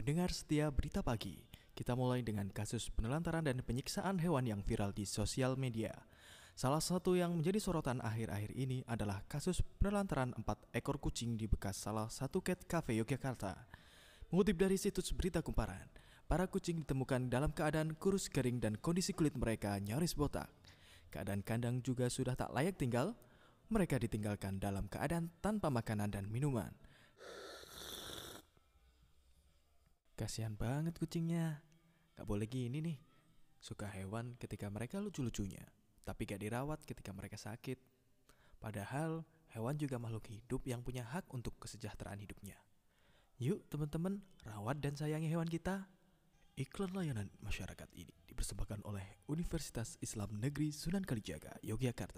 Pendengar setia berita pagi, kita mulai dengan kasus penelantaran dan penyiksaan hewan yang viral di sosial media. Salah satu yang menjadi sorotan akhir-akhir ini adalah kasus penelantaran empat ekor kucing di bekas salah satu cat cafe Yogyakarta. Mengutip dari situs berita kumparan, para kucing ditemukan dalam keadaan kurus kering dan kondisi kulit mereka nyaris botak. Keadaan kandang juga sudah tak layak tinggal, mereka ditinggalkan dalam keadaan tanpa makanan dan minuman. Kasihan banget kucingnya. Gak boleh gini nih. Suka hewan ketika mereka lucu-lucunya, tapi gak dirawat ketika mereka sakit. Padahal hewan juga makhluk hidup yang punya hak untuk kesejahteraan hidupnya. Yuk teman-teman, rawat dan sayangi hewan kita. Iklan layanan masyarakat ini dipersembahkan oleh Universitas Islam Negeri Sunan Kalijaga, Yogyakarta.